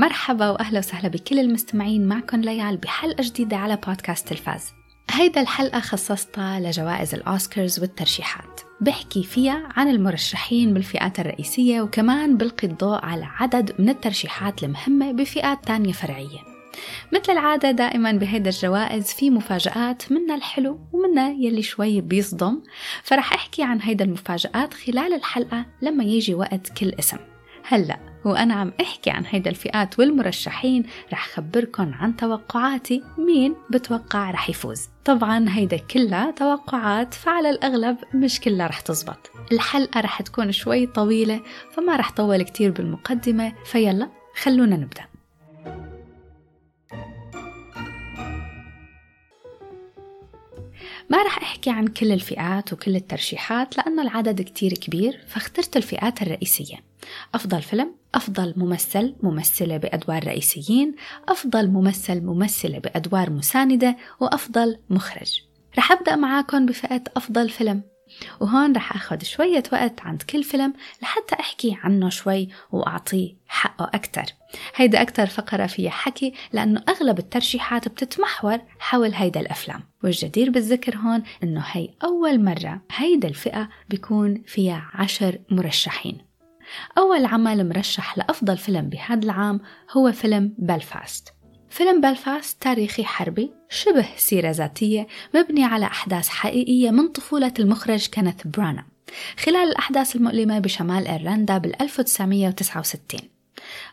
مرحبا وأهلا وسهلا بكل المستمعين معكم ليال بحلقة جديدة على بودكاست تلفاز. هيدا الحلقة خصصتها لجوائز الأوسكارز والترشيحات. بحكي فيها عن المرشحين بالفئات الرئيسية وكمان بلقي الضوء على عدد من الترشيحات المهمة بفئات تانية فرعية. مثل العادة دائما بهيدا الجوائز في مفاجآت منها الحلو ومنها يلي شوي بيصدم فرح أحكي عن هيدا المفاجآت خلال الحلقة لما يجي وقت كل اسم. هلأ وأنا عم أحكي عن هيدا الفئات والمرشحين رح خبركن عن توقعاتي مين بتوقع رح يفوز. طبعا هيدا كلها توقعات فعلى الأغلب مش كلها رح تزبط. الحلقة رح تكون شوي طويلة فما رح طول كتير بالمقدمة فيلا خلونا نبدأ. ما رح أحكي عن كل الفئات وكل الترشيحات لأنه العدد كتير كبير فاخترت الفئات الرئيسية. أفضل فيلم أفضل ممثل ممثلة بأدوار رئيسيين أفضل ممثل ممثلة بأدوار مساندة وأفضل مخرج. رح أبدأ معاكم بفئة أفضل فيلم. وهون رح أخذ شوية وقت عند كل فيلم لحتى أحكي عنه شوي وأعطيه حقه أكتر. هيدا أكتر فقرة فيها حكي لأنه أغلب الترشيحات بتتمحور حول هيدا الأفلام. والجدير بالذكر هون إنه هي أول مرة هيدا الفئة بيكون فيها عشر مرشحين. أول عمل مرشح لأفضل فيلم بهذا العام هو فيلم بلفاست فيلم بلفاست تاريخي حربي شبه سيرة ذاتية مبني على أحداث حقيقية من طفولة المخرج كينيث برانا خلال الأحداث المؤلمة بشمال إيرلندا بال 1969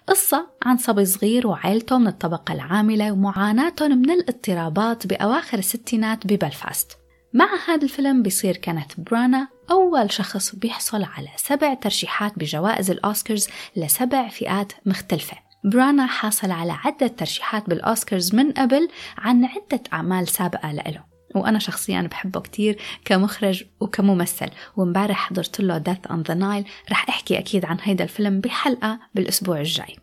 قصة عن صبي صغير وعائلته من الطبقة العاملة ومعاناتهم من الاضطرابات بأواخر الستينات ببلفاست. مع هذا الفيلم بيصير كينيث برانا أول شخص بيحصل على سبع ترشيحات بجوائز الأوسكارز لسبع فئات مختلفة. برانا حاصل على عدة ترشيحات بالأوسكارز من قبل عن عدة أعمال سابقة لإله وأنا شخصيا بحبه كتير كمخرج وكممثل. ومبارح حضرت له Death on the Nile. رح أحكي أكيد عن هيدا الفيلم بحلقة بالأسبوع الجاي.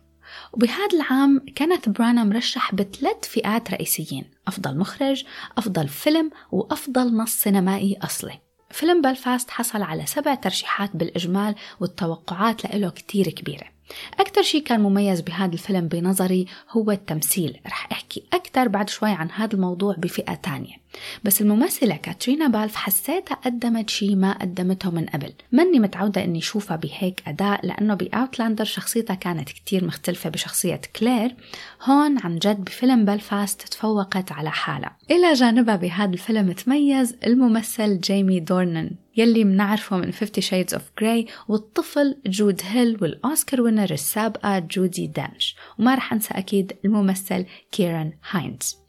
وبهذا العام كانت برانا مرشح بثلاث فئات رئيسيين أفضل مخرج أفضل فيلم وأفضل نص سينمائي أصلي. فيلم بلفاست حصل على سبع ترشيحات بالإجمال والتوقعات له كتير كبيرة. أكثر شيء كان مميز بهذا الفيلم بنظري هو التمثيل. رح أحكي أكثر بعد شوي عن هذا الموضوع بفئة تانية. بس الممثلة كاترينا بالف حسيتها قدمت شيء ما قدمته من قبل. ماني متعودة إني أشوفها بهيك أداء لأنه ب Outlander شخصيتها كانت كتير مختلفة بشخصية كلير. هون عن جد بفيلم بلفاست تفوقت على حالها. إلى جانبها بهذا الفيلم تميز الممثل جيمي دورنن يلي منعرفه من 50 Shades of Grey والطفل جود هيل وال Oscar winner السابقة جودي دنش. وما رح أنسى أكيد الممثل كيران هايندز.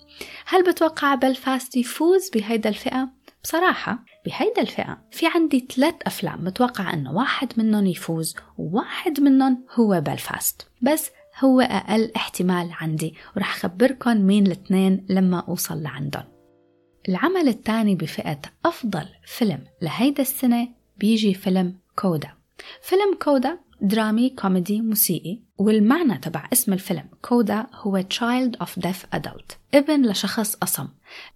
هل بتوقع بلفاست يفوز بهيدا الفئة؟ بصراحة بهيدا الفئة. في عندي ثلاث أفلام متوقع أنه واحد منهم يفوز وواحد منهم هو بلفاست بس هو أقل احتمال عندي. ورح خبركن مين الاثنين لما أوصل لعندهم العمل الثاني بفئة أفضل فيلم لهيدا السنة بيجي فيلم كودا. فيلم كودا درامي كوميدي موسيقي. والمعنى تبع اسم الفيلم كودا هو Child of Deaf Adult ابن لشخص أصم.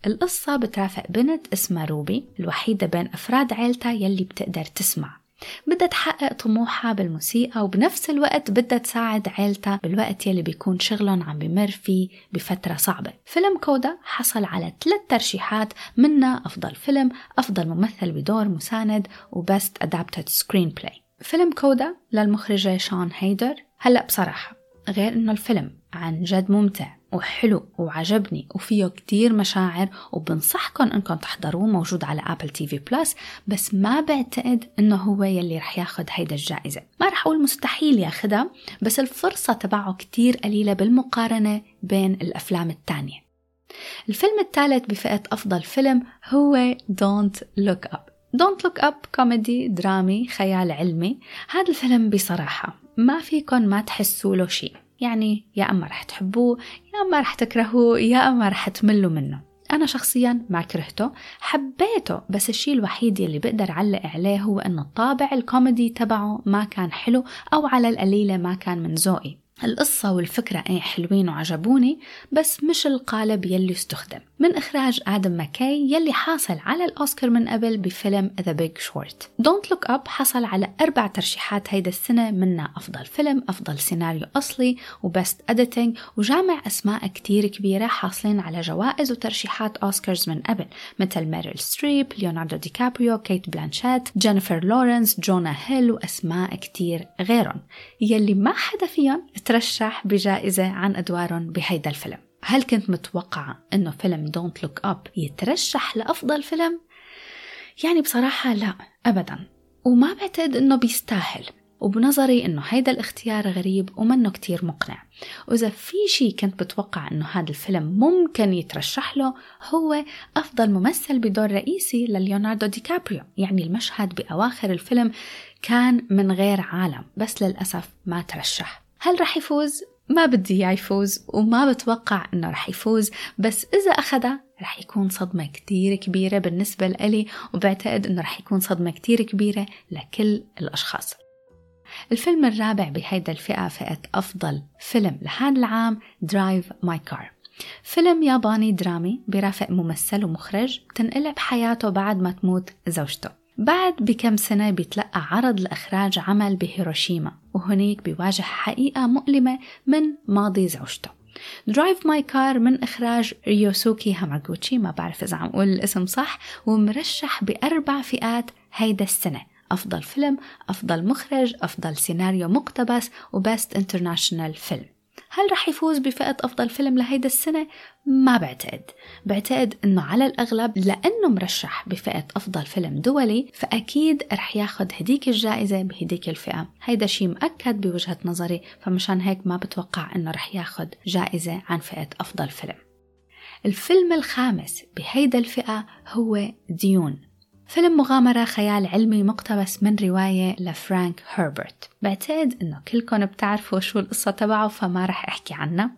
القصة بترافق بنت اسمها روبي الوحيدة بين أفراد عيلتها يلي بتقدر تسمع. بدها تحقق طموحها بالموسيقى وبنفس الوقت بدها تساعد عيلتها بالوقت يلي بيكون شغلهم عم بمر فيه بفترة صعبة. فيلم كودا حصل على ثلاث ترشيحات منها أفضل فيلم أفضل ممثل بدور مساند و Best Adapted Screenplay فيلم كودا للمخرجة شون هيدر هلأ بصراحة غير إنه الفيلم عن جد ممتع وحلو وعجبني وفيه كتير مشاعر وبنصحكم انكم تحضروه موجود على Apple TV Plus بس ما بعتقد إنه هو يلي رح ياخد هيدا الجائزة. ما رح أقول مستحيل ياخدها بس الفرصة تبعه كتير قليلة بالمقارنة بين الأفلام التانية. الفيلم الثالث بفئة أفضل فيلم هو Don't Look Up. Don't Look Up كوميدي درامي خيال علمي هذا الفيلم بصراحة ما فيكن ما تحسوا له شيء. يعني يا أما رح تحبوه يا أما رح تكرهوه يا أما رح تملوا منه. أنا شخصيا ما كرهته حبيته بس الشيء الوحيد اللي بقدر علق عليه هو أنه الطابع الكوميدي تبعه ما كان حلو أو على القليلة ما كان من ذوقي. القصة والفكرة إيه حلوين وعجبوني بس مش القالب يلي استخدم. من إخراج آدم ماكاي يلي حاصل على الأوسكار من قبل بفيلم The Big Short Don't Look Up حصل على أربع ترشيحات هيدا السنة منها أفضل فيلم أفضل سيناريو أصلي و Best Editing وجامع أسماء كتير كبيرة حاصلين على جوائز وترشيحات أوسكارز من قبل مثل ميريل ستريب ليوناردو دي كابريو كيت بلانشيت جينيفر لورنس جونا هيل وأسماء كتير غيرهم. يلي ما حدا فيهم ترشح بجائزة عن أدوارهم بهيدا الفيلم. هل كنت متوقعة إنه فيلم Don't Look Up يترشح لأفضل فيلم؟ يعني بصراحة لا أبدا. وما بعتقد إنه بيستاهل. وبنظري إنه هيدا الاختيار غريب ومنه كتير مقنع. وإذا في شي كنت بتوقع إنه هذا الفيلم ممكن يترشح له هو أفضل ممثل بدور رئيسي لليوناردو دي كابريو يعني المشهد بأواخر الفيلم كان من غير عالم بس للأسف ما ترشح. هل رح يفوز؟ ما بدي إياه يفوز وما بتوقع إنه رح يفوز بس إذا اخذها رح يكون صدمة كتير كبيرة بالنسبة لإلي وبعتقد إنه رح يكون صدمة كتير كبيرة لكل الأشخاص. الفيلم الرابع بهيدا الفئة فئة أفضل فيلم لهذا العام Drive My Car فيلم ياباني درامي برافق ممثل ومخرج بتنقلب حياته بعد ما تموت زوجته. بعد بكم سنة بيتلقى عرض لإخراج عمل بهيروشيما وهنيك بيواجه حقيقة مؤلمة من ماضي زوجته. Drive My Car من إخراج ريوسوكي هاماغوتشي ما بعرف إذا عم أقول الاسم صح ومرشح بأربع فئات هيدا السنة. أفضل فيلم أفضل مخرج أفضل سيناريو مقتبس و Best International Film. هل رح يفوز بفئة أفضل فيلم لهيدا السنة؟ ما بعتقد. بعتقد أنه على الأغلب لأنه مرشح بفئة أفضل فيلم دولي فأكيد رح ياخد هديك الجائزة بهديك الفئة. هيدا شيء مؤكد بوجهة نظري فمشان هيك ما بتوقع أنه رح ياخد جائزة عن فئة أفضل فيلم. الفيلم الخامس بهيدا الفئة هو ديون. فيلم مغامرة خيال علمي مقتبس من رواية لفرانك هربرت. بعتقد إنه كلكم بتعرفوا شو القصة تبعه فما رح أحكي عنها.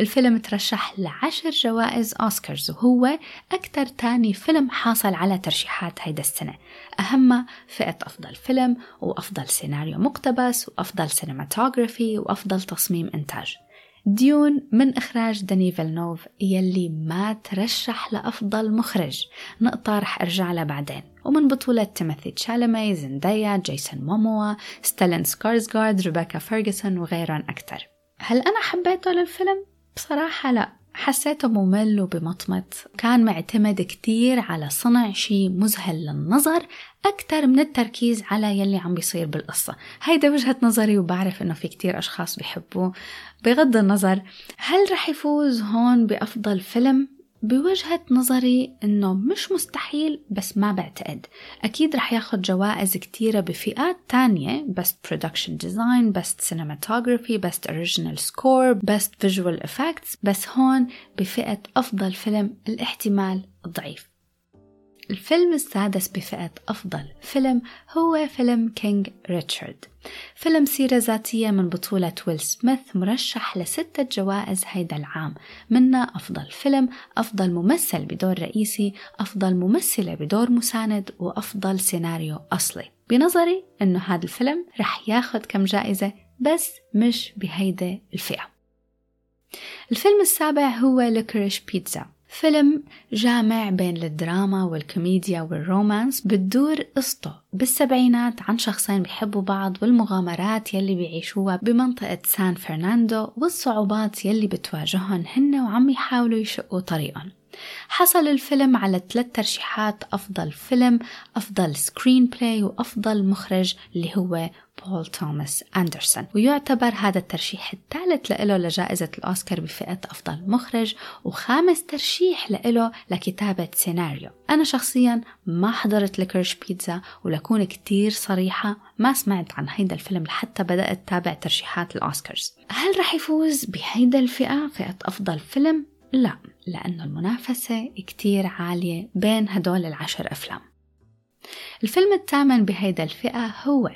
الفيلم ترشح لعشر جوائز أوسكارز وهو أكثر تاني فيلم حاصل على ترشيحات هيدا السنة. أهمها فئة أفضل فيلم وأفضل سيناريو مقتبس وأفضل cinematography وأفضل تصميم إنتاج. ديون من إخراج داني فيلنوف يلي ما ترشح لأفضل مخرج. نقطة رح أرجع لها بعدين. ومن بطولة تيموثي تشالمي زندايا جيسون موموا ستيلن سكارزغارد ريبيكا فيرغسون وغيرهم أكثر. هل أنا حبيته للفيلم؟ بصراحة لا. حسيته ممل وبمطمط. كان معتمد كتير على صنع شيء مذهل للنظر أكثر من التركيز على يلي عم بيصير بالقصة. هيدا وجهة نظري وبعرف إنه في كتير أشخاص بيحبوه. بغض النظر هل رح يفوز هون بأفضل فيلم؟ بوجهة نظري إنه مش مستحيل بس ما بعتقد. أكيد رح ياخد جوائز كتيرة بفئات تانية. Best Production Design Best Cinematography Best Original Score Best Visual Effects. بس هون بفئة أفضل فيلم الاحتمال ضعيف. الفيلم السادس بفئة أفضل فيلم هو فيلم كينج ريتشارد. فيلم سيرة ذاتية من بطولة ويل سميث مرشح لستة جوائز هيدا العام. منها أفضل فيلم أفضل ممثل بدور رئيسي أفضل ممثلة بدور مساند وأفضل سيناريو أصلي. بنظري أنه هذا الفيلم رح ياخد كم جائزة بس مش بهيدا الفئة. الفيلم السابع هو ليكريش بيتزا فيلم جامع بين الدراما والكوميديا وال romance بتدور قصته بالسبعينات عن شخصين بيحبوا بعض والمغامرات يلي بيعيشوها بمنطقة سان فرناندو والصعوبات يلي بتواجههم هن وعم يحاولوا يشقوا طريقهم. حصل الفيلم على ثلاث ترشيحات أفضل فيلم أفضل screenplay وأفضل مخرج اللي هو بول توماس أندرسون ويعتبر هذا الترشيح الثالث له لجائزة الأوسكار بفئة أفضل مخرج وخامس ترشيح له لكتابة سيناريو. أنا شخصيا ما حضرت لكرش بيتزا ولكون كتير صريحة ما سمعت عن هيدا الفيلم لحتى بدأت تابع ترشيحات الأوسكارز. هل رح يفوز بهيدا الفئة فئة أفضل فيلم؟ لا لأنه المنافسة كتير عالية بين هدول العشر أفلام. الفيلم الثامن بهيدا الفئة هو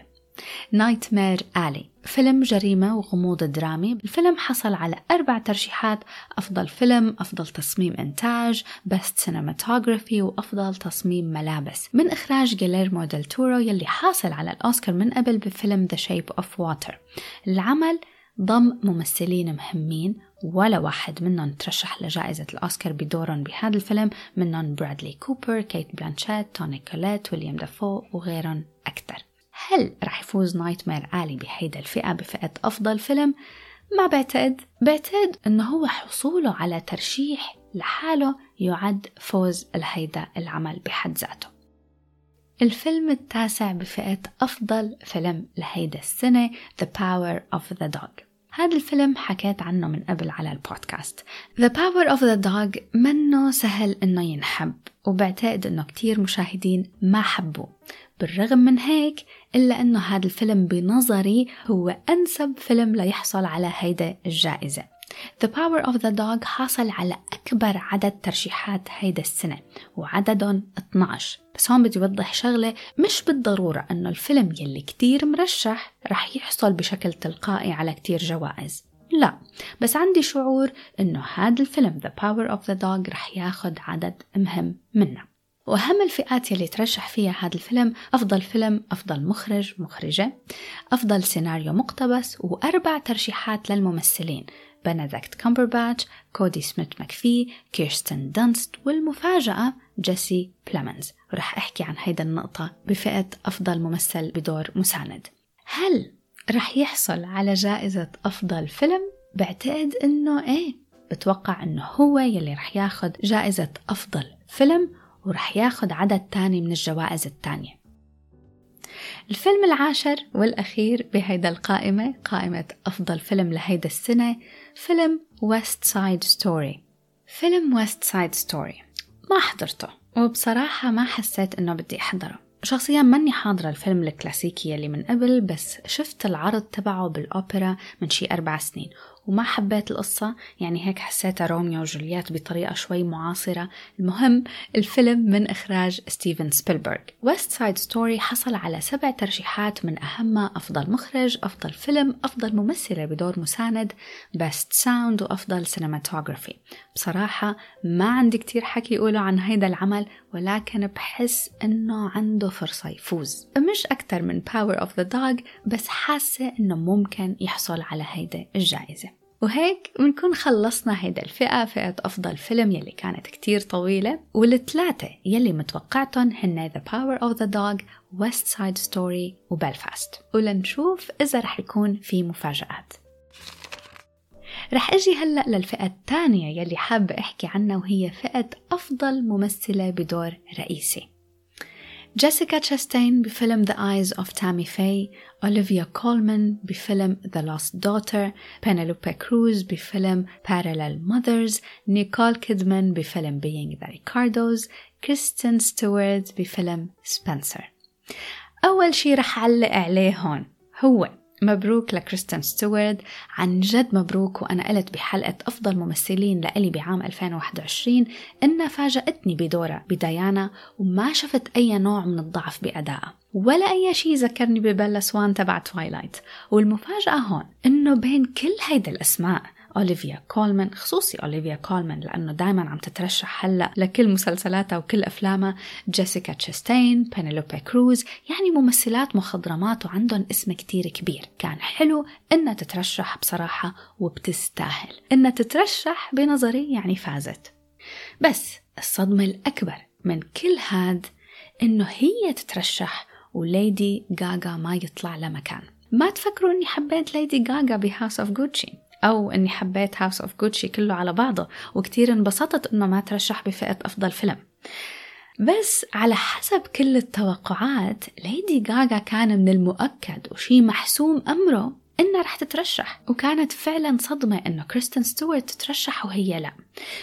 نايت مير آلي فيلم جريمة وغموض درامي. الفيلم حصل على أربع ترشيحات أفضل فيلم أفضل تصميم إنتاج best cinematography وأفضل تصميم ملابس. من إخراج جيليرمو ديل تورو يلي حاصل على الأوسكار من قبل بفيلم The Shape of Water. العمل ضم ممثلين مهمين ولا واحد منهم ترشح لجائزة الأوسكار بدورهم بهذا الفيلم منهم برادلي كوبر، كيت بلانشيت، توني كوليت، ويليام دافو وغيرهم أكثر. هل رح يفوز نايت مير آلي بهيدا الفئة بفئة أفضل فيلم؟ ما بعتقد. بعتقد إنه هو حصوله على ترشيح لحاله يعد فوز لهيدا العمل بحد ذاته. الفيلم التاسع بفئة أفضل فيلم لهيدا السنة The Power of the Dog. هذا الفيلم حكيت عنه من قبل على البودكاست. The Power of the Dog منه سهل إنه ينحب وبعتقد إنه كتير مشاهدين ما حبوه. بالرغم من هيك إلا أنه هذا الفيلم بنظري هو أنسب فيلم ليحصل على هيدا الجائزة. The Power of the Dog حاصل على أكبر عدد ترشيحات هيدا السنة وعددهم 12 بس هون بدي أوضح شغلة مش بالضرورة أنه الفيلم يلي كتير مرشح رح يحصل بشكل تلقائي على كتير جوائز. لا بس عندي شعور أنه هذا الفيلم The Power of the Dog رح ياخد عدد مهم منه. وأهم الفئات يلي ترشح فيها هذا الفيلم أفضل فيلم أفضل مخرج مخرجة أفضل سيناريو مقتبس وأربع ترشيحات للممثلين. بنديكت كامبرباتش كودي سميث مكفي كيرستن دانست والمفاجأة جيسي بلمنز ورح أحكي عن هيدا النقطة بفئة أفضل ممثل بدور مساند. هل رح يحصل على جائزة أفضل فيلم؟ بعتقد إنه إيه. بتوقع إنه هو يلي رح ياخد جائزة أفضل فيلم ورح ياخد عدد تاني من الجوائز التانية. الفيلم العاشر والأخير بهيدا القائمة قائمة أفضل فيلم لهيدا السنة فيلم ويست سايد ستوري فيلم ويست سايد ستوري ما حضرته وبصراحة ما حسيت إنه بدي أحضره. شخصيا ماني حاضرة الفيلم الكلاسيكي اللي من قبل بس شفت العرض تبعه بالأوبرا من شي أربع سنين. وما حبيت القصة. يعني هيك حسيتها روميو وجولييت بطريقة شوي معاصرة. المهم الفيلم من إخراج ستيفن سبيلبرغ. ويست سايد ستوري حصل على سبع ترشيحات من أهمها أفضل مخرج أفضل فيلم أفضل ممثلة بدور مساند best sound وأفضل cinematography بصراحة ما عندي كتير حكي أقوله عن هيدا العمل ولكن بحس إنه عنده فرصة يفوز. مش أكتر من Power of the Dog بس حاسة إنه ممكن يحصل على هيدا الجائزة. وهيك بنكون خلصنا هيدا الفئة فئة أفضل فيلم يلي كانت كتير طويلة. والثلاثة يلي متوقعتهم هن The Power of the Dog West Side Story وبلفاست ولنشوف إذا رح يكون في مفاجآت. رح أجي هلأ للفئة الثانية يلي حابة أحكي عنها وهي فئة أفضل ممثلة بدور رئيسي. جيسيكا تشاستين بفيلم The Eyes of Tammy Faye أوليفيا كولمان بفيلم The Lost Daughter بينيلوبي كروز بفيلم Parallel Mothers نيكول كيدمان بفيلم Being the Ricardos كريستين ستوارت بفيلم سبنسر أول شي رح أعلق عليه هون هو مبروك لكريستين ستوارد عن جد مبروك وأنا قلت بحلقة أفضل ممثلين لإلي بعام 2021 إنها فاجأتني بدورها بديانا وما شفت أي نوع من الضعف بأدائها ولا أي شيء ذكرني ببيلا سوان تبع توايلايت والمفاجأة هون إنه بين كل هيدا الأسماء أوليفيا كولمان خصوصي أوليفيا كولمان لأنه دايما عم تترشح هلأ لكل مسلسلاتها وكل أفلامها جيسيكا تشستين بينيلوبي كروز يعني ممثلات مخضرمات وعندهم اسم كتير كبير. كان حلو إنها تترشح بصراحة وبتستاهل. إنها تترشح بنظري يعني فازت. بس الصدمة الأكبر من كل هاد إنه هي تترشح وليدي غاغا ما يطلع لها مكان. ما تفكروا إني حبيت ليدي غاغا بهاوس أوف جوتشي أو إني حبيت هاوس أوف جوتشي كله على بعضه وكتير انبسطت إنه ما ترشح بفئة أفضل فيلم. بس على حسب كل التوقعات ليدي غاغا كان من المؤكد وشي محسوم أمره. إنها رح تترشح. وكانت فعلا صدمة إنه كريستين ستوارت تترشح وهي لا.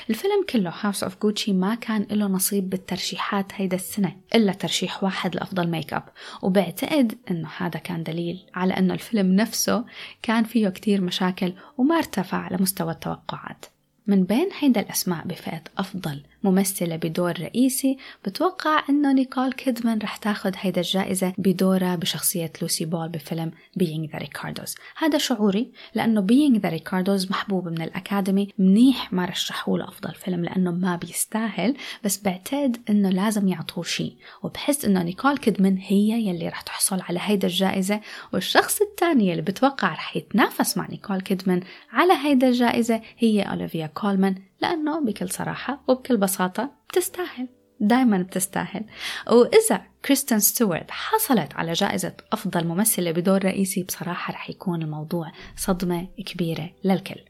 الفيلم كله هاوس اوف جوتشي ما كان له نصيب بالترشيحات هيدا السنة إلا ترشيح واحد لأفضل ميك اب وبعتقد إنه هذا كان دليل على إنه الفيلم نفسه كان فيه كتير مشاكل وما ارتفع لمستوى التوقعات. من بين هيدا الأسماء بفئة أفضل ممثلة بدور رئيسي بتوقع إنه نيكول كيدمان رح تاخد هيدا الجائزة بدورها بشخصية لوسي بول بفيلم Being the Ricardos. هذا شعوري لأنه Being the Ricardos محبوب من الأكاديمي منيح ما رشحوه لأفضل فيلم لأنه ما بيستاهل بس بعتقد إنه لازم يعطوه شيء. وبحس إنه نيكول كيدمان هي يلي رح تحصل على هيدا الجائزة والشخص الثاني اللي بتوقع رح يتنافس مع نيكول كيدمان على هيدا الجائزة هي أوليفيا كولمان لأنه بكل صراحة وبكل بساطة بتستاهل دايما بتستاهل. وإذا كريستين ستيوارت حصلت على جائزة أفضل ممثلة بدور رئيسي بصراحة رح يكون الموضوع صدمة كبيرة للكل.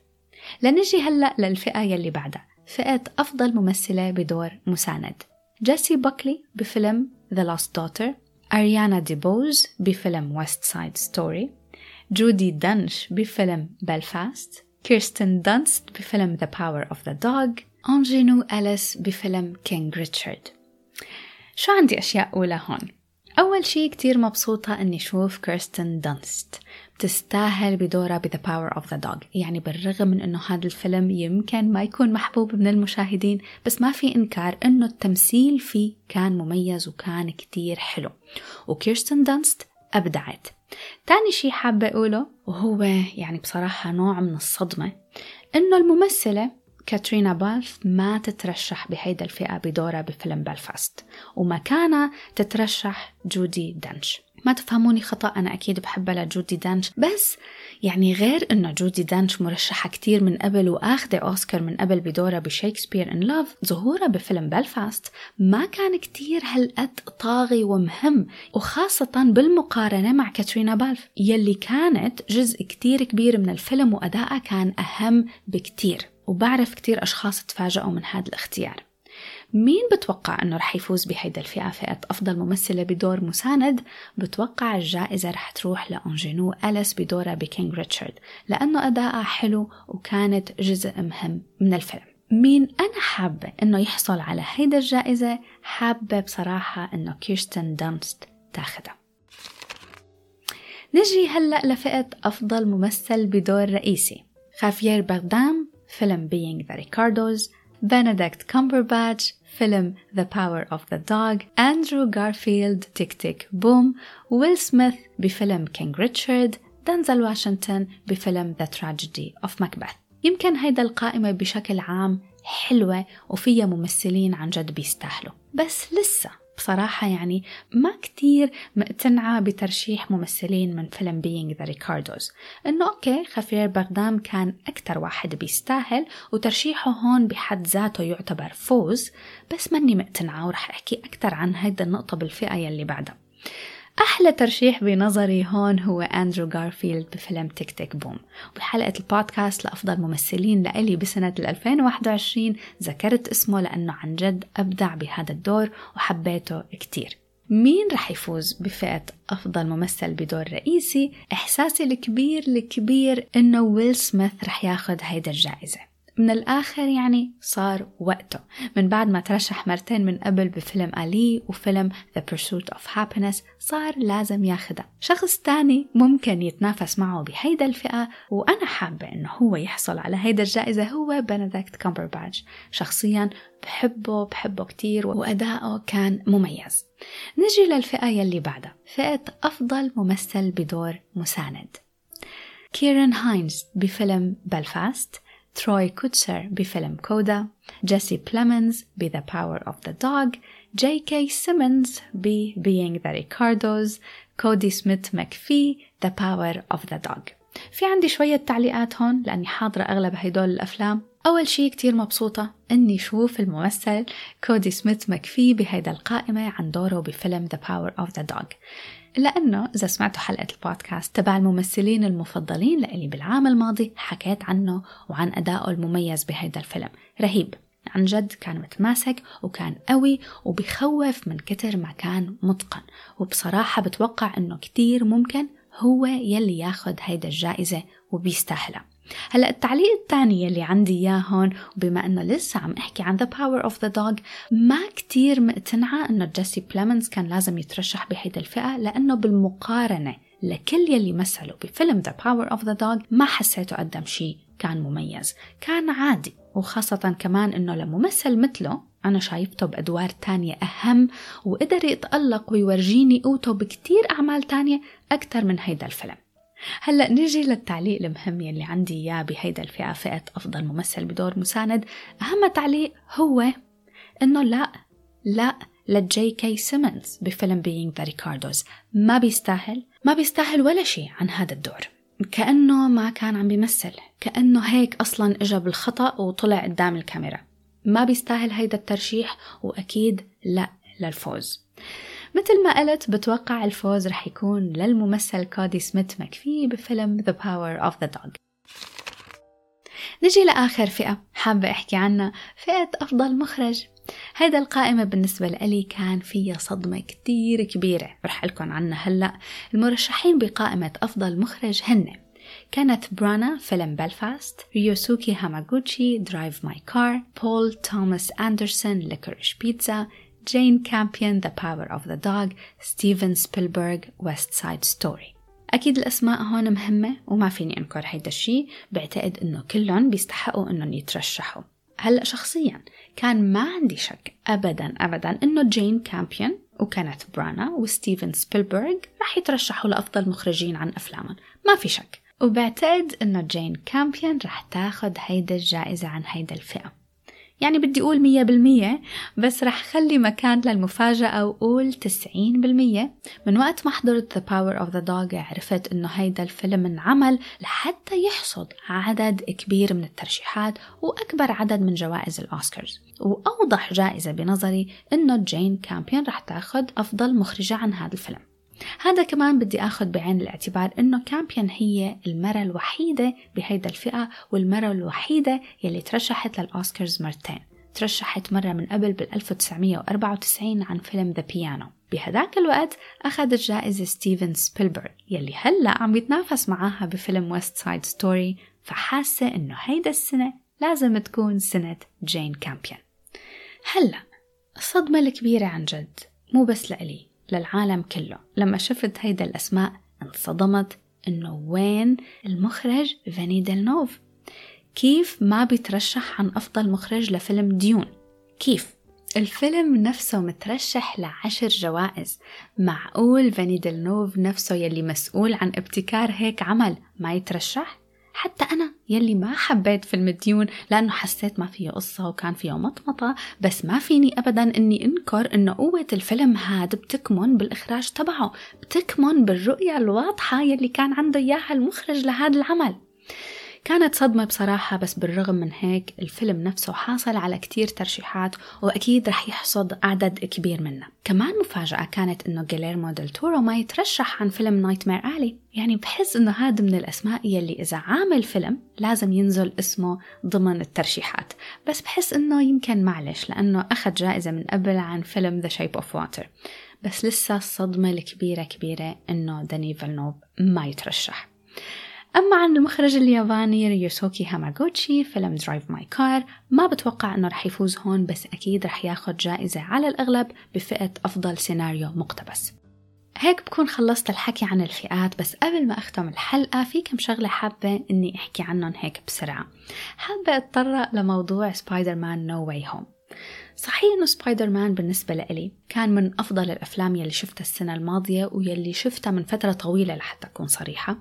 لنجي هلأ للفئة يلي بعدها. فئة أفضل ممثلة بدور مساند. جيسي باكلي بفيلم The Lost Daughter. أريانا ديبوز بفيلم West Side Story. جودي دنش بفيلم بلفاست كيرستن دانست بفيلم The Power of the Dog أونجانو أليس بفيلم King Richard شو عندي أشياء أقولا هون؟ أول شي كتير مبسوطة أني شوف كيرستن دانست بتستاهل بدورها ب The Power of the Dog يعني بالرغم من إنه هذا الفيلم يمكن ما يكون محبوب من المشاهدين بس ما في إنكار إنه التمثيل فيه كان مميز وكان كتير حلو. وكيرستن دانست أبدعت. تاني شي حابة أقوله وهو يعني بصراحة نوع من الصدمة إنه الممثلة كاترينا بالف ما تترشح بهيدا الفئة بدورها بفيلم بلفاست ومكانها تترشح جودي دنش ما تفهموني خطأ أنا أكيد بحبها لجودي دنش. بس يعني غير إنه جودي دنش مرشحة كتير من قبل وآخذة أوسكار من قبل بدورها ب Shakespeare in Love ظهورها بفيلم بلفاست ما كان كتير هالقد طاغي ومهم وخاصة بالمقارنة مع كاترينا بالف يلي كانت جزء كتير كبير من الفيلم وأدائها كان أهم بكتير. وبعرف كتير أشخاص تفاجئوا من هذا الاختيار. مين بتوقع إنه رح يفوز بهيدا الفئة؟ فئة أفضل ممثلة بدور مساند بتوقع الجائزة رح تروح لأنجينو أليس بدورها بكينج ريتشارد لأنه أداءها حلو وكانت جزء مهم من الفيلم. مين أنا حابة إنه يحصل على هيدا الجائزة؟ حابة بصراحة إنه كيرستن دانست تاخدها. نجي هلأ لفئة أفضل ممثل بدور رئيسي. خافير بردام فيلم Being the Ricardos بنديكت كامبرباتش فيلم The Power of the Dog أندرو غارفيلد Tick Tick Boom ويل سميث بفيلم King Richard دنزل واشنطن بفيلم The Tragedy of Macbeth. يمكن هيدا القائمة بشكل عام حلوة وفيها ممثلين عن جد بيستاهلوا. بس لسه بصراحة يعني ما كتير مقتنعة بترشيح ممثلين من فيلم Being the Ricardos إنه okay خافير بردام كان أكتر واحد بيستاهل وترشيحه هون بحد ذاته يعتبر فوز بس ماني مقتنعة ورح أحكي أكتر عن هيدا النقطة بالفئة يلي بعدها. أحلى ترشيح بنظري هون هو أندرو غارفيلد بفيلم Tick Tick Boom. بحلقة البودكاست لأفضل ممثلين لإلي بسنة 2021 ذكرت اسمه لأنه عن جد أبدع بهذا الدور وحبيته كتير. مين رح يفوز بفئة أفضل ممثل بدور رئيسي؟ إحساسي الكبير الكبير إنه ويل سميث رح ياخد هيدا الجائزة. من الآخر يعني صار وقته. من بعد ما ترشح مرتين من قبل بفيلم ألي وفيلم The Pursuit of Happiness صار لازم ياخدها شخص تاني ممكن يتنافس معه بهيدا الفئة وأنا حابة إنه هو يحصل على هيدا الجائزة هو بنديكت كامبرباتش شخصيا بحبه بحبه كتير وأداؤه كان مميز. نجي للفئة يلي بعدها. فئة أفضل ممثل بدور مساند. كيرن هايندز بفيلم بلفاست تروي كوتسر بفيلم CODA جيسي بليمنز ب The Power of the Dog جي كي سيمنز ب Being the Ricardos كودي سميث مكفي The Power of the Dog. في عندي شوية تعليقات هون لأني حاضرة أغلب هيدول الأفلام. أول شي كتير مبسوطة إني شوف الممثل كودي سميث مكفي بهيدا القائمة عن دوره بفيلم The Power of the Dog. لأنه إذا سمعتوا حلقة البودكاست تبع الممثلين المفضلين لإلي بالعام الماضي حكيت عنه وعن أدائه المميز بهيدا الفيلم. رهيب. عن جد كان متماسك وكان قوي وبخوف من كتر ما كان متقن. وبصراحة بتوقع إنه كتير ممكن هو يلي ياخد هيدا الجائزة وبيستاهلها. هلا التعليق الثاني اللي عندي اياه هون وبما إنه لسه عم أحكي عن The Power of the Dog ما كتير مقتنعة إنه جيسي بليمنز كان لازم يترشح بهيدا الفئة لأنه بالمقارنة لكل يلي مثلوا بفيلم The Power of the Dog ما حسيته قدم شيء كان مميز. كان عادي وخاصة كمان إنه لممثل مثله أنا شايفته بأدوار تانية أهم وقدر يتألق ويورجيني قوته بكتير أعمال تانية أكتر من هيدا الفيلم. هلا نجي للتعليق المهم يلي عندي إياه بهيدا الفئة فئة أفضل ممثل بدور مساند. أهم تعليق هو إنه لا لا لجي كي سيمنز بفيلم Being the Ricardos ما بيستاهل ما بيستاهل ولا شيء عن هذا الدور. كأنه ما كان عم بيمثل كأنه هيك أصلا إجا بالخطأ وطلع قدام الكاميرا. ما بيستاهل هيدا الترشيح وأكيد لا للفوز. مثل ما قلت بتوقع الفوز رح يكون للممثل كودي سميث مكفي بفيلم The Power of the Dog. نجي لآخر فئة حابة أحكي عنها فئة أفضل مخرج. هيدا القائمة بالنسبة لي كان فيها صدمة كتير كبيرة رح لكم عنها هلأ. المرشحين بقائمة أفضل مخرج هن كينيث برانا فيلم بلفاست ريوسوكي هاماغوتشي Drive My Car بول توماس أندرسون Licorice Pizza جين كامبيون The Power of the Dog ستيفن سبيلبرغ West Side Story. أكيد الأسماء هون مهمة وما فيني أنكر هيدا الشيء. بعتقد إنه كلهم بيستحقوا إنهم يترشحوا. هلأ شخصيا كان ما عندي شك أبدا أبدا إنه جين كامبيون وكينيث برانا وستيفن سبيلبرغ رح يترشحوا لأفضل مخرجين عن أفلامهم. ما في شك. وبعتقد إنه جين كامبيون رح تاخد هيدا الجائزة عن هيدا الفئة. يعني بدي أقول مية بالمية بس رح خلي مكان للمفاجأة وأقول تسعين بالمية. من وقت ما حضرت The Power of the Dog عرفت إنه هيدا الفيلم انعمل لحتى يحصد عدد كبير من الترشيحات وأكبر عدد من جوائز الأوسكارز. وأوضح جائزة بنظري إنه جين كامبيون رح تاخد أفضل مخرجة عن هذا الفيلم. هذا كمان بدي أخذ بعين الاعتبار إنه كامبيون هي المرأة الوحيدة بهيدا الفئة والمرأة الوحيدة يلي ترشحت للأوسكارز مرتين. ترشحت مرة من قبل بال 1994 عن فيلم The Piano بهداك الوقت أخذ الجائزة ستيفن سبيلبرغ يلي هلأ عم يتنافس معاها بفيلم West Side Story فحاسة إنه هيدا السنة لازم تكون سنة جين كامبيون. هلأ الصدمة الكبيرة عن جد مو بس لإلي. للعالم كله. لما شفت هيدا الأسماء انصدمت إنه وين المخرج دوني فيلنوف؟ كيف ما بيترشح عن أفضل مخرج لفيلم ديون؟ كيف؟ الفيلم نفسه مترشح لعشر جوائز. معقول فاني ديلنوف نفسه يلي مسؤول عن ابتكار هيك عمل ما يترشح؟ حتى أنا يلي ما حبيت فيلم ديون لأنه حسيت ما فيه قصة وكان فيه مطمطة بس ما فيني أبدا أني أنكر أنه قوة الفيلم هاد بتكمن بالإخراج تبعه بتكمن بالرؤية الواضحة يلي كان عنده إياها المخرج لهذا العمل. كانت صدمة بصراحة بس بالرغم من هيك الفيلم نفسه حاصل على كتير ترشيحات وأكيد رح يحصد عدد كبير منه كمان مفاجأة كانت إنه جيليرمو ديل تورو ما يترشح عن فيلم Nightmare Alley يعني بحس إنه هذا من الأسماء يلي إذا عامل فيلم لازم ينزل اسمه ضمن الترشيحات. بس بحس إنه يمكن معلش لأنه أخذ جائزة من قبل عن فيلم The Shape of Water بس لسه الصدمة الكبيرة كبيرة إنه دوني فيلنوف ما يترشح. أما عن المخرج الياباني ريوسوكي هاماغوتشي فيلم Drive My Car ما بتوقع أنه رح يفوز هون بس أكيد رح ياخد جائزة على الأغلب بفئة أفضل سيناريو مقتبس. هيك بكون خلصت الحكي عن الفئات بس قبل ما أختم الحلقة في كم شغلة حابة إني أحكي عنهم هيك بسرعة. حابة أتطرق لموضوع Spider-Man No Way Home صحيح إنه سبايدر مان بالنسبة لإلي كان من أفضل الأفلام يلي شفتها السنة الماضية ويلي شفتها من فترة طويلة لحتى أكون صريحة.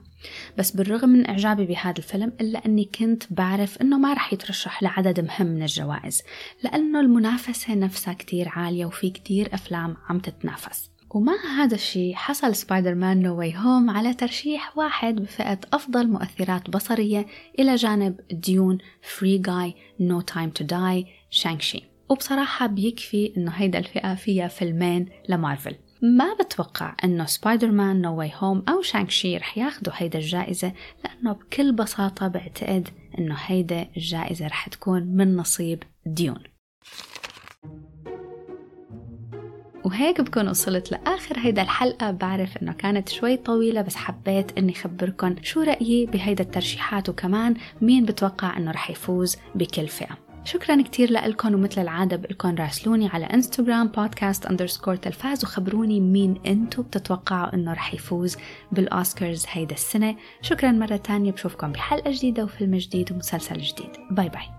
بس بالرغم من إعجابي بهذا الفيلم إلا أني كنت بعرف أنه ما رح يترشح لعدد مهم من الجوائز لأنه المنافسة نفسها كتير عالية وفي كتير أفلام عم تتنافس. ومع هذا الشيء حصل Spider-Man No Way Home على ترشيح واحد بفئة أفضل مؤثرات بصرية إلى جانب Dune Free Guy No Time to Die Shang-Chi وبصراحة بيكفي إنه هيدا الفئة فيها فيلمين لمارفل. ما بتوقع إنه Spider-Man No Way Home أو Shang-Chi رح ياخدوا هيدا الجائزة لأنه بكل بساطة بعتقد إنه هيدا الجائزة رح تكون من نصيب Dune. وهيك بكون وصلت لآخر هيدا الحلقة. بعرف إنه كانت شوي طويلة بس حبيت إني خبركن شو رأيي بهيدا الترشيحات وكمان مين بتوقع إنه رح يفوز بكل فئة. شكرا كتير لكم ومثل العادة بقلكن راسلوني على إنستغرام podcast underscore تلفاز وخبروني مين أنتو بتتوقعوا إنه رح يفوز بالأوسكارز هيدا السنة. شكرا مرة تانية بشوفكم بحلقة جديدة وفيلم جديد ومسلسل جديد. bye bye.